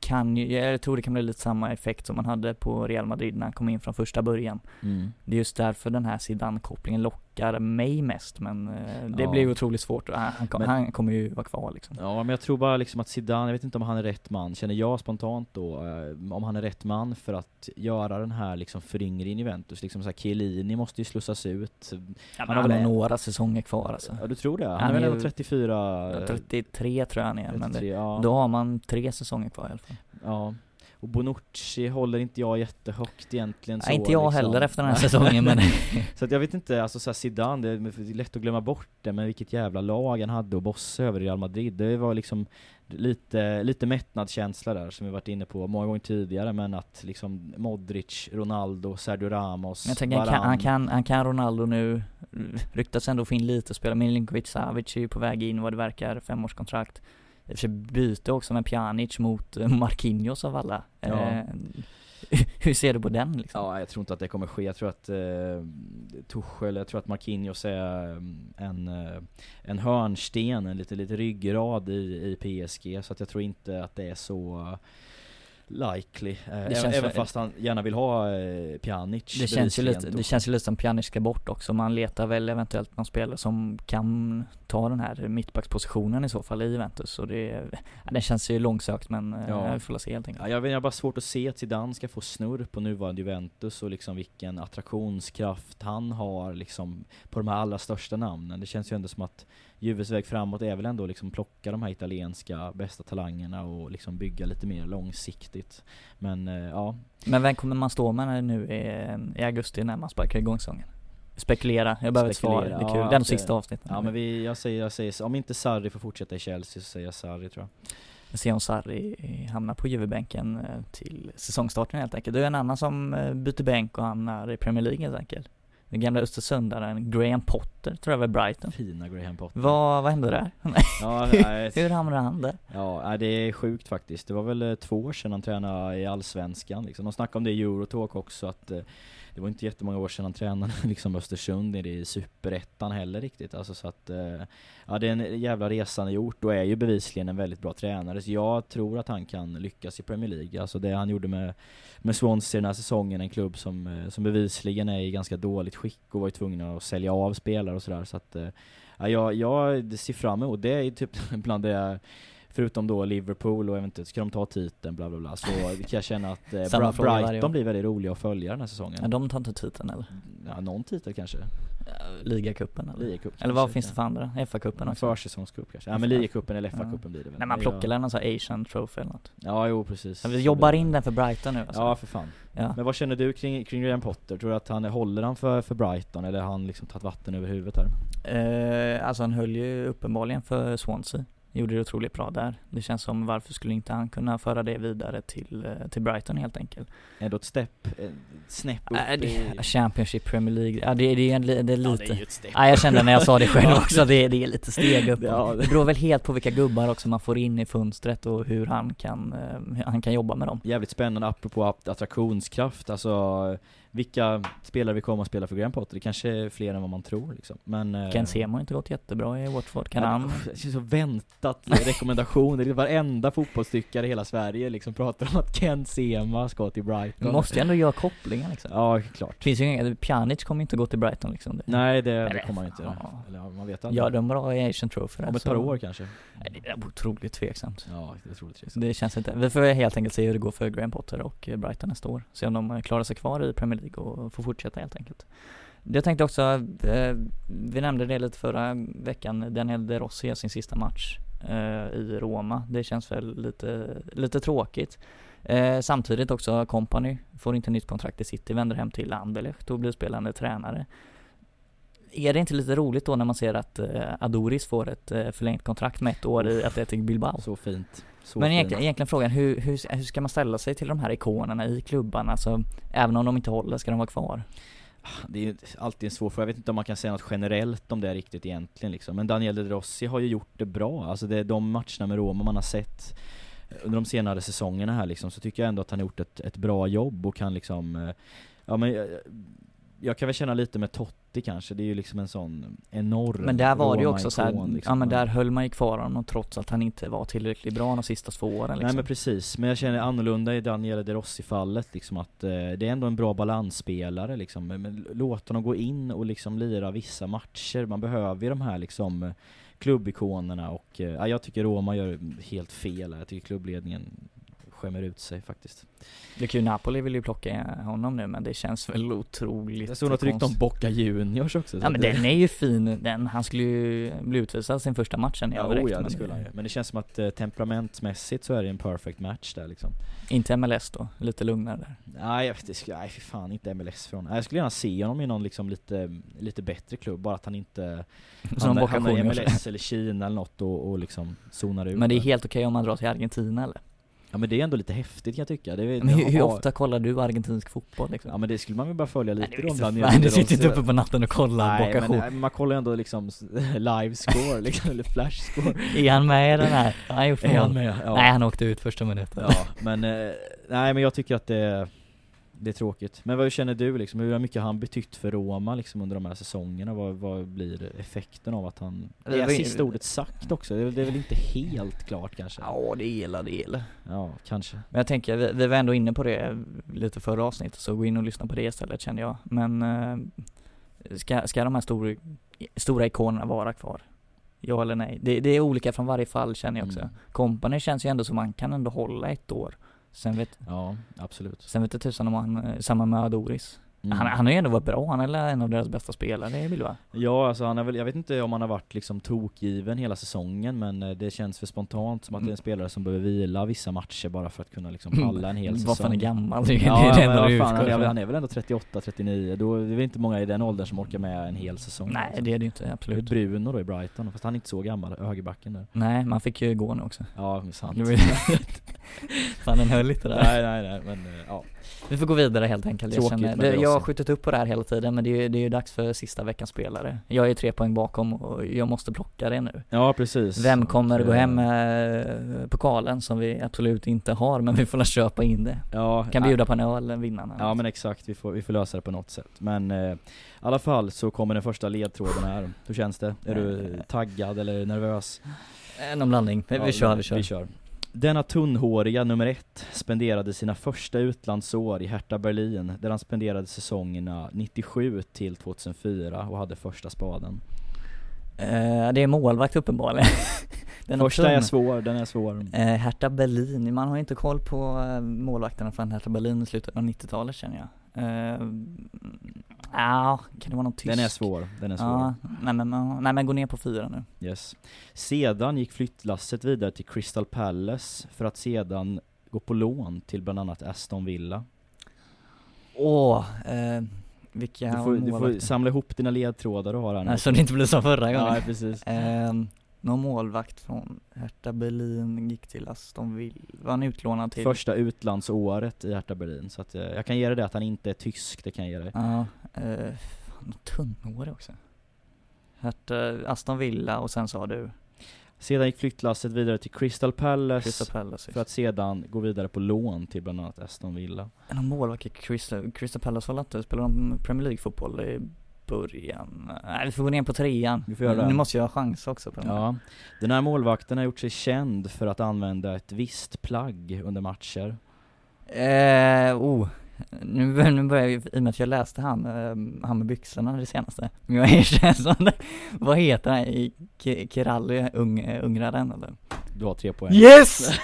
kan ju, jag tror det kan bli lite samma effekt som man hade på Real Madrid när han kom in från första början. mm. Det är just därför den här Zidane-kopplingen lockar mig mest, men eh, det Ja. blir otroligt svårt. Han, kom, Men- han kommer ju vara kvar liksom. Ja men jag tror bara liksom att Zidane, jag vet inte om han är rätt man, känner jag spontant då, eh, om han är rätt man för att göra den här liksom föryngringen i Juventus, liksom så här Chiellini måste ju slussas ut. Ja, Han men har väl några säsonger kvar alltså. Ja du tror det? Han, Han är väl ändå ju- 34? 33 tror jag han är, men 33, det, ja. då har man tre säsonger kvar i alla fall. ja. Och Bonucci håller inte jag jättehögt egentligen så Nej, inte jag liksom. heller efter den här säsongen men Så att jag vet inte, alltså så här Zidane, det är lätt att glömma bort det, men vilket jävla lag han hade att bossa över Real Madrid. Det var liksom lite, lite mättnadskänsla där som vi varit inne på många gånger tidigare, men att liksom Modric, Ronaldo, Sergio Ramos, jag tänker han kan, han kan, han kan Ronaldo nu, ryktas ändå få in lite spelare, Milinkovic Savic är ju på väg in vad det verkar, femårskontrakt. I och för sig byte också med Pjanic mot eh, Marquinhos av alla. Ja. Eh, hur ser du på den liksom? Ja, jag tror inte att det kommer ske. Jag tror att eh, Tuchel, jag tror att Marquinhos är eh, en, eh, en hörnsten, en lite, lite ryggrad i, i PSG. Så att jag tror inte att det är så likely. Eh, även, känns även väl- fast han gärna vill ha eh, Pjanic. Det känns, ju lite, det känns ju lite som Pjanic ska bort också. Man letar väl eventuellt någon spelare som kan ta den här mittbackspositionen i så fall i Juventus. Och det, ja, det känns ju långsökt men Ja. ja. vi får se helt enkelt. Ja, jag, vet, jag har bara svårt att se att Zidane ska få snurr på nuvarande Juventus och liksom vilken attraktionskraft han har liksom på de här allra största namnen. Det känns ju ändå som att Juves väg framåt är väl ändå liksom plocka de här italienska bästa talangerna och liksom bygga lite mer långsiktigt. Men eh, ja, Men vem kommer man stå med nu är i augusti när man sparkar igång säsongen? Spekulera, jag behöver ett svar, det är kul. ja, det är de sista avsnitten. ja men vi, jag säger, jag säger, om inte Sarri får fortsätta i Chelsea så säger jag Sarri tror jag. Vi ser om Sarri eh, hamnar på Juvebänken eh, till säsongstarten helt enkelt. Det är en annan som byter bänk och hamnar i Premier League helt enkelt. Den gamla Östersundaren Graham Potter tror jag var Brighton. Fina Graham Potter. Vad, vad hände där? Ja, Hur hamnade han där? Ja, det är sjukt faktiskt. Det var väl eh, två år sedan han tränade i Allsvenskan liksom. De snackade om det i Eurotalk också att eh, det var inte jättemånga år sedan han tränade liksom Östersund nere i Superettan heller riktigt. Alltså så att, eh, ja det är en jävla resa han har gjort och är ju bevisligen en väldigt bra tränare. Så jag tror att han kan lyckas i Premier League. Alltså det han gjorde med, med Swansea den här säsongen, en klubb som, eh, som bevisligen är i ganska dåligt skick och var ju tvungna att sälja av spelare och sådär. Så att, eh, ja, jag, jag ser fram emot, det är typ bland det Förutom då Liverpool och eventuellt ska de ta titeln bla bla bla så kan jag känna att eh, Bra- Brighton blir väldigt roliga att följa den här säsongen. Ja, de tar inte titeln eller? Ja, någon titel kanske. Ligacupen eller? Ligacup Eller vad kanske, finns det för andra? FA-cupen En också? försäsongscup kanske. Ja men ligacupen eller FA-cupen blir det väl. Nej man plockar väl någon sån här Asian Trophy eller något? Ja jo precis. Så vi jobbar in den för Brighton nu alltså. Ja för fan. ja. Men vad känner du kring, kring Graham Potter? Tror du att han håller han för, för Brighton eller har han liksom tagit vatten över huvudet här? Eh, alltså han höll ju uppenbarligen för Swansea. Gjorde det otroligt bra där. Det känns som varför skulle inte han kunna föra det vidare till, eh, till Brighton helt enkelt? Ändå ett stepp, eh, snäpp upp Äh, det, i... Championship, Premier League, ja det, det, är, det är lite Ja, det är ju ett steg. Ja jag kände när jag sa det själv också, det, det är lite steg upp Ja, det- Det beror väl helt på vilka gubbar också man får in i fönstret och hur han kan, eh, hur han kan jobba med dem Jävligt spännande apropå att- attraktionskraft, alltså vilka spelare vi kommer att spela för Graham Potter, det kanske är fler än vad man tror liksom. Men... eh, Ken Sema har inte gått jättebra i Watford, kan han? Det så väntat rekommendation, det är varenda fotbollstyckare i hela Sverige liksom pratar om att Ken Sema ska till Du Brighton måste ju ändå göra kopplingar liksom. Ja, klart. Finns ju inga, Pjanic kommer inte gå till Brighton liksom. Nej det, det kommer man inte göra, ja. eller man vet aldrig. Gör de bra i Asian Trophy Om ett par år kanske. Nej, Det är otroligt tveksamt. Ja, det är otroligt Så det känns inte, vi får helt enkelt se hur det går för Graham Potter och Brighton nästa år. Se om de klarar sig kvar i Premier League och får fortsätta helt enkelt. Jag tänkte också, eh, vi nämnde det lite förra veckan, Daniel De Rossi gör sin sista match i Roma. Det känns väl lite, lite tråkigt. Eh, samtidigt också Company får inte nytt kontrakt i City, vänder hem till Anderlecht och blir spelande tränare. Är det inte lite roligt då när man ser att eh, Adoris får ett eh, förlängt kontrakt med ett år i Athletic Bilbao? Så fint så Men fint. egentligen, egentligen frågan, hur, hur, hur ska man ställa sig till de här ikonerna i klubbarna? Alltså, även om de inte håller, ska de vara kvar? Det är ju alltid en svår fråga, jag vet inte om man kan säga något generellt om det riktigt egentligen liksom. Men Daniel De Rossi har ju gjort det bra, alltså det är de matcherna med Roma man har sett eh, under de senare säsongerna här liksom, så tycker jag ändå att han har gjort ett, ett bra jobb och kan liksom, eh, ja men eh, jag, kan väl känna lite med Totti kanske, det är ju liksom en sån enorm Men där var det ju också så här, Roma-ikon, liksom. ja men där höll man ju kvar honom trots att han inte var tillräckligt bra de sista två åren liksom. Nej men precis, men jag känner annorlunda i Daniele De Rossi fallet liksom att eh, det är ändå en bra balansspelare liksom, men- låt honom gå in och liksom lira vissa matcher, man behöver ju de här liksom klubbikonerna och eh, ja, jag tycker Roma gör helt fel, jag tycker klubbledningen skämmer ut sig faktiskt. Det är kul, Napoli vill ju plocka honom nu men det känns väl otroligt Jag såg något rykte om. Boca Juniors också. så Ja men den är ju fin, den, han skulle ju bli utvisad sin första matchen i Ja, överrätt, oh ja, det men- skulle han ju. Men det känns som att eh, temperamentsmässigt så är det en perfect match där liksom. Inte MLS då, lite lugnare där Nej, jag vet, det skulle, nej fy fan inte MLS från. Jag skulle gärna se honom i någon liksom lite, lite bättre klubb, bara att han inte Som hamnar, hamnar i. MLS eller Kina eller något och, och liksom zonar ut. Men det är helt okej om man drar till Argentina eller? Ja men det är ändå lite häftigt kan jag tycka. Det är, Men hur, hur ofta kollar du argentinsk fotboll liksom? Ja men det skulle man väl bara följa lite Nej, då. det är bland inte fan, du sitter inte uppe på natten och kollar Nej men eh, man kollar ju ändå liksom live score liksom, eller flash score. Är han med i den här? Han gjort Är han med? Ja. Nej han åkte ut första minuten Ja, men eh, nej men jag tycker att det, det är tråkigt. Men vad känner du liksom? Hur mycket har han betytt för Roma liksom under de här säsongerna? Vad, vad blir effekten av att han... Det Är sista ordet sagt också? Det är, det är väl inte helt klart kanske? Ja det gillar det gillar Ja, kanske. Men jag tänker, vi, vi var ändå inne på det lite förra avsnittet så gå in och lyssna på det istället kände jag Men eh, ska, ska de här stora, stora ikonerna vara kvar? Ja eller nej? Det, det är olika från varje fall känner jag också Mm. Company känns ju ändå som man kan ändå hålla ett år Sen vet, Ja, absolut. sen vet jag tusan om han, eh, samma med Adoris Mm. han, han har ju ändå varit bra, han är en av deras bästa spelare i Bilbao Ja, alltså han är väl, jag vet inte om han har varit liksom tokgiven hela säsongen men eh, det känns för spontant som att det är en spelare som behöver vila vissa matcher bara för att kunna liksom palla en hel säsong. Vad fan är gammal? Det är Ja, det men vad fan, han, är, han är väl ändå 38, 39, då det är väl inte många i den åldern som orkar med en hel säsong. Nej liksom. det är det inte, Det är absolut Bruno då i Brighton, fast han är inte så gammal, högerbacken där. Nej, man fick ju gå nu också Ja, sant. Fan den höll lite där nej, nej, nej, men eh, ja. Vi får gå vidare helt enkelt. Jag, känner, det, jag har skjutit upp på det här hela tiden men det är ju det är ju dags för sista veckans spelare. Jag är tre poäng bakom och jag måste plocka det nu. Ja, precis. Vem kommer gå eh, hem med pokalen som vi absolut inte har men vi får la köpa in det. Ja, Kan bjuda på en öl, vinnarna. Ja men exakt, vi får, vi får lösa det på något sätt. Men eh, i alla fall så kommer den första ledtråden här. Hur känns det? Är du taggad eller nervös? Eh, Någon blandning. Vi, Ja, vi kör, vi kör. Vi kör. Denna tunnhåriga nummer ett spenderade sina första utlandsår i Hertha Berlin där han spenderade säsongerna 97 till 2004 och hade första spaden. Eh, det är målvakt uppenbarligen. Den första är svår, den är svår. Eh, Hertha Berlin, man har inte koll på eh, målvakterna från Hertha Berlin i slutet av 90-talet känner jag. Ja, kan det vara någon tysk? Den är svår, den är svår. Ja, nej men, nej men gå ner på fyra nu. Yes. Sedan gick flyttlasset vidare till Crystal Palace för att sedan gå på lån till bland annat Aston Villa. Åh, eh, vilka Du får, du får samla ihop dina ledtrådar du har här nu. Nej, så det inte blir som förra gången. Ja, precis. Ehm, någon målvakt från Hertha Berlin gick till Aston Villa, var han utlånad till? Första utlandsåret i Hertha Berlin, så att eh, jag kan ge dig det att han inte är tysk, det kan jag ge dig. Ja, eh, fan tunnhårig också. Hertha, Aston Villa och sen sa du Sedan gick flyttlasset vidare till Crystal Palace, Crystal Palace. för att sedan gå vidare på lån till bland annat Aston Villa. Någon målvakt i Crystal, Crystal Palace var inte, spelar de Premier League-fotboll i början? Nej vi får gå ner på trean. Vi får göra det. Nu måste jag ha chans också på den. Ja, den här målvakten har gjort sig känd för att använda ett visst plagg under matcher. Eh, oh. Nu, nu börjar jag, i och med att jag läste han, eh, han med byxorna det senaste. Men jag erkänner det, vad heter han i Ki- Kiralli, ung, ungraren eller? Du har tre poäng. Yes!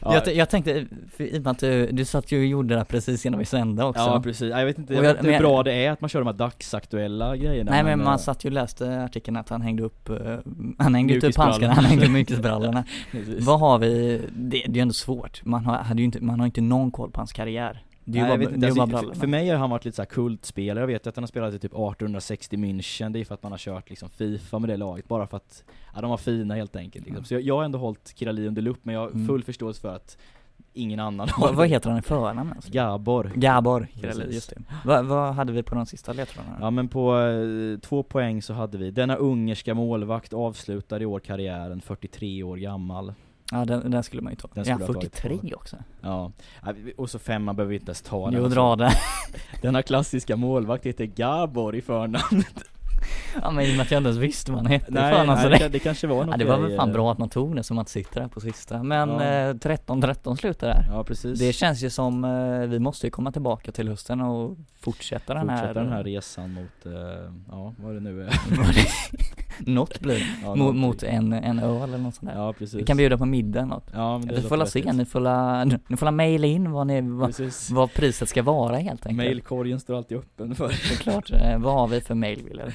Ja, jag, t- jag tänkte, för, i och med att du, du satt ju och gjorde det här precis innan vi sände också. ja precis, jag vet inte, jag vet inte hur men- bra det är att man kör de här dagsaktuella grejerna Nej men man eh, satt ju och läste artikeln att han hängde upp, eh, han hängde inte upp handskarna, han hängde mjukisbrallorna. Vad har vi, det, det är ju ändå svårt, man har, hade ju inte, man har inte någon koll på hans karriär. Det är ju bara, det är bara för, brallorna. för mig har han varit lite så här kultspelare, jag vet att han har spelat i typ 1860 München, det är för att man har kört liksom Fifa med det laget, bara för att, ja de var fina helt enkelt liksom. Mm. Så jag, jag har ändå hållit Kirali under lupp, men jag har Mm. full förståelse för att ingen annan har vad, heter han i förnamn alltså? Gabor. Gabor, Precis. just det. Vad, vad hade vi på de sista ledtrådarna? Ja men på eh, två poäng så hade vi, denna ungerska målvakt avslutar i år karriären 43 år gammal. Ja den, den skulle man ju ta. Den ja, skulle jag ha tagit 43 också. Ja, och så femma behöver vi inte ens ta den. Jo, dra det. Denna klassiska målvakt heter Gabor i förnamn. Ja men i och med att jag inte ens visste vad han hette. Nej, fan, alltså, nej det, det, kanske var något ja, det var väl fan eh, bra att man tog det som att sitta där på sista. Men Ja. eh, 13-13 slutar där. Ja precis. Det känns ju som, eh, vi måste ju komma tillbaka till hösten och fortsätta den här Fortsätta den här resan mot, eh, ja vad det nu är. Något blir. Ja, mot, mot en, en öl eller något sånt där. Ja precis. Vi kan bjuda på middag eller något. Ja men det Vi får la se, ni får la, ni får la mejla in vad ni, vad, vad priset ska vara helt enkelt. Mailkorgen står alltid öppen för. Såklart, eh, vad har vi för mail Wille?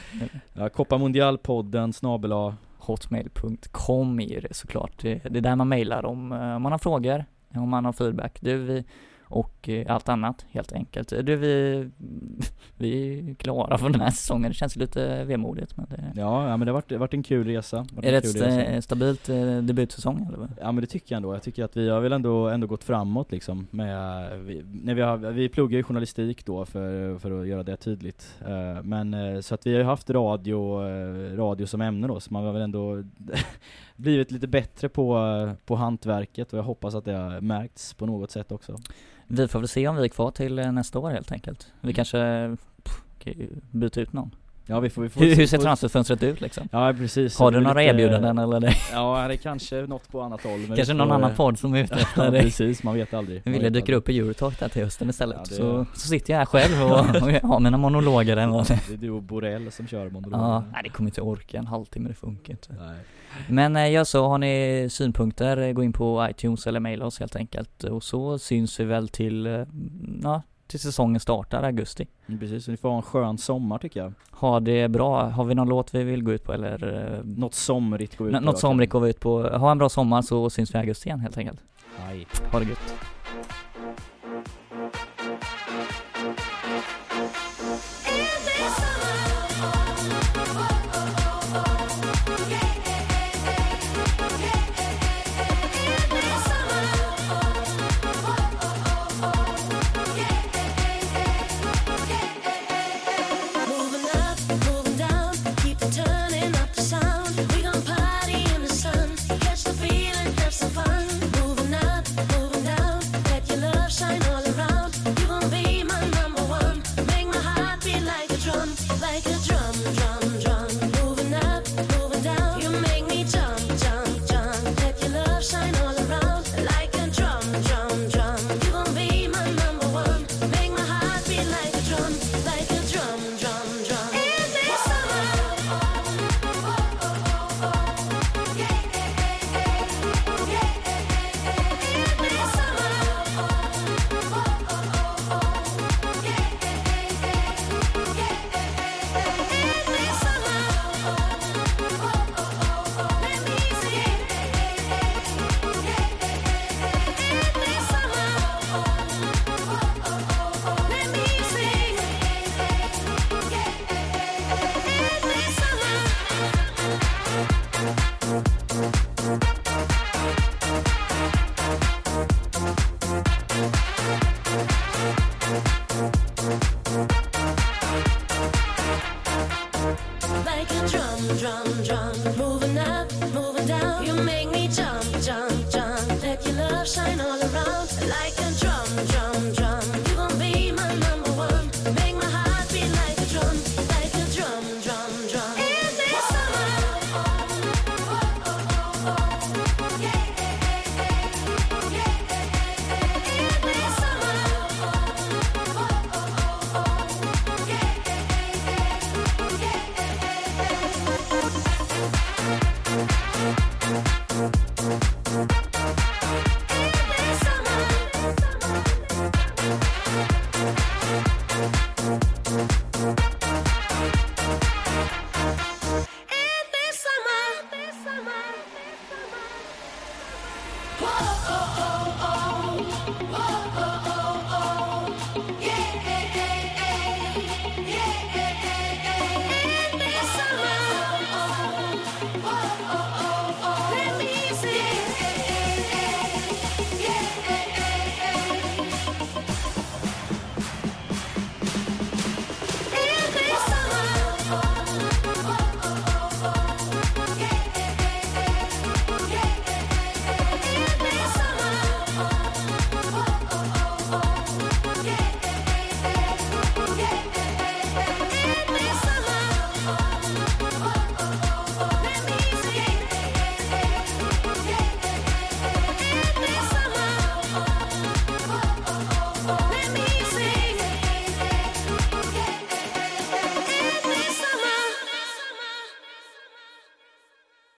Ja, Kopparmundialpodden snabel A. Hotmail.com är ju det såklart. Det, är där man mejlar om, eh, om man har frågor, om man har feedback. Du, vi, och eh, allt annat helt enkelt. Du, vi, vi är klara för den här säsongen. Det känns lite vemodigt men det, Ja, ja men det har varit, det har varit en kul resa. Varit är det ett resa. sta- stabilt eh, debutsäsong eller? vad? Ja men det tycker jag ändå. Jag tycker att vi har väl ändå, ändå gått framåt liksom med, vi, när vi, har, vi pluggar ju journalistik då för, för att göra det tydligt. Eh, men eh, så att vi har ju haft radio, eh, radio som ämne då, så man har väl ändå blivit lite bättre på, på hantverket och jag hoppas att det har märkts på något sätt också. Vi får väl se om vi är kvar till eh, nästa år helt enkelt. Vi kanske pff, byta ut någon. Ja vi får, vi får Hur, hur ser får- transferfönstret ut liksom? Ja precis. Har du några lite- erbjudanden eller? Det? Ja det är kanske något på annat håll. Kanske vi någon får, annan podd som är ute Ja efter dig? precis, man vet aldrig. Man ville dyka upp i Eurotalk där till hösten istället, Ja, det- så, så sitter jag här själv och, och har mina monologer eller vad det är du och Borrell som kör monologen. Ja, nej det kommer inte orka en halvtimme, det funkar inte. Nej. Men eh, ja, så har ni synpunkter, eh, gå in på iTunes eller maila oss helt enkelt. Och så syns vi väl till, eh, ja, till säsongen startar augusti. Mm, Precis, så ni får ha en skön sommar tycker jag. Ha det bra, har vi någon låt vi vill gå ut på eller? eh, Något somrigt går vi ut på något somrigt går vi ut på. Ha en bra sommar så syns vi i augusti igen helt enkelt. Hej. Ha det gött.